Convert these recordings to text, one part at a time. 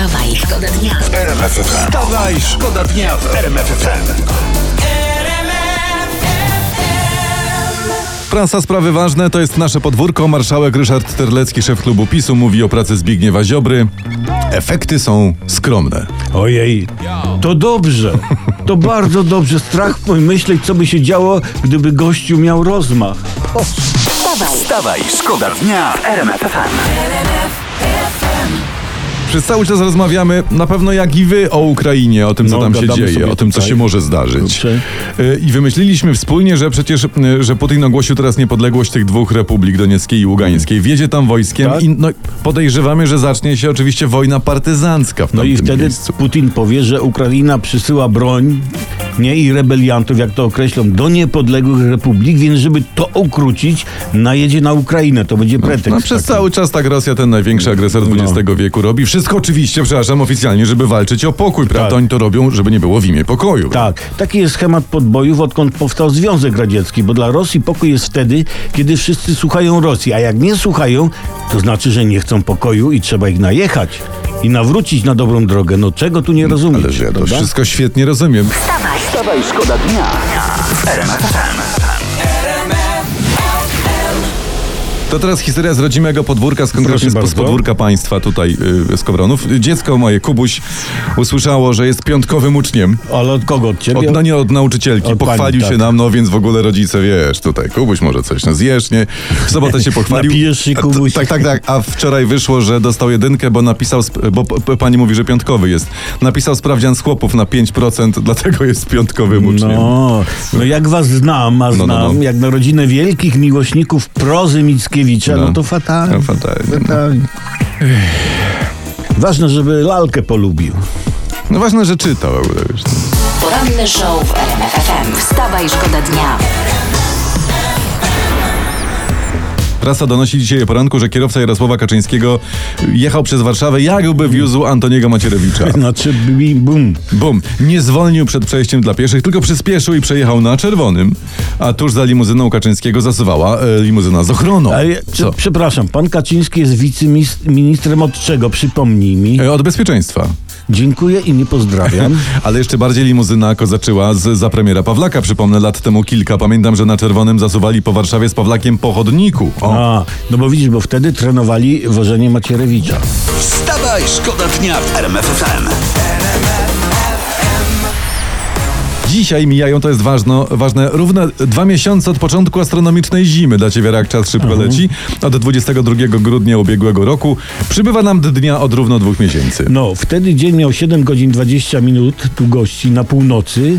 Wstawaj, szkoda dnia. Wstawaj, szkoda dnia w RMF FM. Prasa sprawy ważne to jest nasze podwórko. Marszałek Ryszard Terlecki, szef klubu PiSu, mówi o pracy Zbigniewa Ziobry. Efekty są skromne. Ojej, to dobrze. To bardzo dobrze. Strach pomyśleć, co by się działo, gdyby gościu miał rozmach. Wstawaj, Wstawaj, szkoda dnia w RMF FM. Przez cały czas rozmawiamy, na pewno jak i wy, o Ukrainie, o tym, co No, tam się dzieje, o tym, co tutaj. się może zdarzyć. Dobrze. Y, I wymyśliliśmy wspólnie, że przecież, y, że Putin ogłosił teraz niepodległość tych dwóch republik, Donieckiej i Ługańskiej. Wjedzie tam wojskiem Tak. i no, podejrzewamy, że zacznie się oczywiście wojna partyzancka w No i wtedy miejscu. Putin powie, że Ukraina przysyła broń, nie i rebeliantów, jak to określą, do niepodległych republik, więc żeby to ukrócić, najedzie na Ukrainę. To będzie pretekst. No, przez taki. cały czas tak Rosja, ten największy agresor No. XX wieku, robi wszystko oczywiście, przepraszam, oficjalnie, żeby walczyć o pokój, prawda? Tak. Oni to robią, żeby nie było w imię pokoju. Tak, taki jest schemat podbojów, odkąd powstał Związek Radziecki, bo dla Rosji pokój jest wtedy, kiedy wszyscy słuchają Rosji, a jak nie słuchają, to znaczy, że nie chcą pokoju i trzeba ich najechać i nawrócić na dobrą drogę. No czego tu nie rozumiesz? Ale że ja to prawda? wszystko świetnie rozumiem. wstawaj, Wstawaj, szkoda dnia w To teraz historia z rodzimego podwórka, z konkretnie z, podwórka państwa tutaj y, z Kowronów. Dziecko moje, Kubuś, usłyszało, że jest piątkowym uczniem. Ale od kogo? Od ciebie? Od, no nie od nauczycielki. Od Pochwalił pani, się tak. nam, no więc w ogóle rodzice, wiesz, tutaj Kubuś może coś, no zjesz, nie? W sobotę się pochwalił. Napijesz się, Kubuś. Tak, tak, tak. A wczoraj wyszło, że dostał jedynkę, bo napisał, bo pani mówi, że piątkowy jest. Napisał sprawdzian z chłopów na 5%, dlatego jest piątkowym uczniem. No, no jak was znam, a No, znam, no, no. jak na rodzinę wielkich miłośników prozy Mickiewicza, no, No. to fatalnie. No, fatalnie, no. fatalnie. Ważne, żeby lalkę polubił. No ważne, że czytał poranny show w RMF FM. Wstawaj, szkoda dnia. Prasa donosi dzisiaj o poranku, że kierowca Jarosława Kaczyńskiego jechał przez Warszawę, jakby wiózł Antoniego Macierewicza. Znaczy, bum. Bum, nie zwolnił przed przejściem dla pieszych, tylko przyspieszył i przejechał na czerwonym, a tuż za limuzyną Kaczyńskiego zasuwała e, limuzyna z ochroną. Co? przepraszam, pan Kaczyński jest wiceministrem od czego? Przypomnij mi. E, Od bezpieczeństwa. Dziękuję i nie pozdrawiam. Ale jeszcze bardziej limuzyna kozaczyła z, za premiera Pawlaka. Przypomnę, lat temu kilka. Pamiętam, że na czerwonym zasuwali po Warszawie z Pawlakiem po chodniku. O. A, no bo widzisz, bo wtedy trenowali wożenie Macierewicza. Wstawaj, szkoda dnia w RMF FM. Dzisiaj mijają, to jest ważno, ważne, równe dwa miesiące od początku astronomicznej zimy. Dla ciebie jak czas szybko leci. Od 22 grudnia ubiegłego roku przybywa nam dnia od równo dwóch miesięcy. No, wtedy dzień miał 7 godzin 20 minut długości na północy,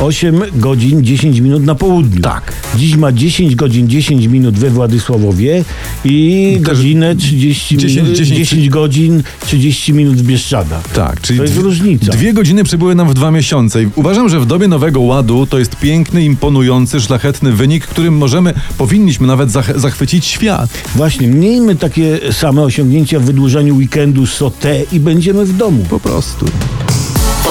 8 godzin 10 minut na południu. Tak. Dziś ma 10 godzin 10 minut we Władysławowie i Też godzinę 30 10, minut, 10, 10, godzin 30 minut w Bieszczadach. Tak, czyli To jest dwie- różnica. Dwie godziny przybyły nam w dwa miesiące i uważam, że w dobie nowego ładu to jest piękny, imponujący, szlachetny wynik, którym możemy, powinniśmy nawet zach- zachwycić świat. Właśnie, miejmy takie same osiągnięcia w wydłużeniu weekendu sotę i będziemy w domu. Po prostu.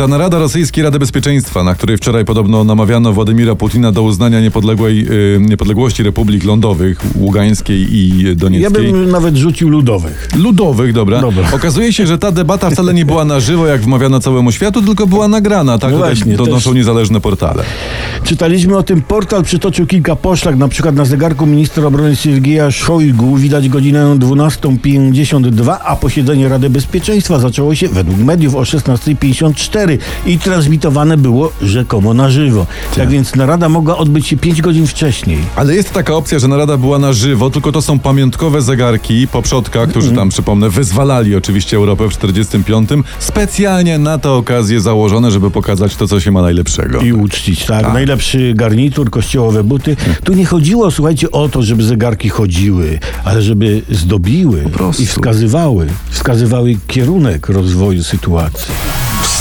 Ta narada Rosyjskiej Rady Bezpieczeństwa, na której wczoraj podobno namawiano Władimira Putina do uznania niepodległej, y, niepodległości republik lądowych, Ługańskiej i Ja Donieckiej. bym nawet rzucił ludowych. Ludowych, dobra. Dobra. Okazuje się, że ta debata wcale nie była na żywo, jak wmawiano całemu światu, tylko była nagrana. Tak No właśnie, donoszą też- niezależne portale. Czytaliśmy o tym, portal przytoczył kilka poszlak, na przykład na zegarku ministra obrony Siergieja Szojgu widać godzinę 12.52, a posiedzenie Rady Bezpieczeństwa zaczęło się według mediów o 16.54 i transmitowane było rzekomo na żywo. Tak więc narada mogła odbyć się 5 godzin wcześniej. Ale jest taka opcja, że narada była na żywo, tylko to są pamiątkowe zegarki po przodkach, którzy tam, przypomnę, wyzwalali oczywiście Europę w 45. Specjalnie na tę okazję założone, żeby pokazać to, co się ma najlepszego. I uczcić, tak? Najlepszy garnitur, kościołowe buty. Tu nie chodziło, słuchajcie, o to, żeby zegarki chodziły, ale żeby zdobiły i wskazywały, wskazywały kierunek rozwoju sytuacji.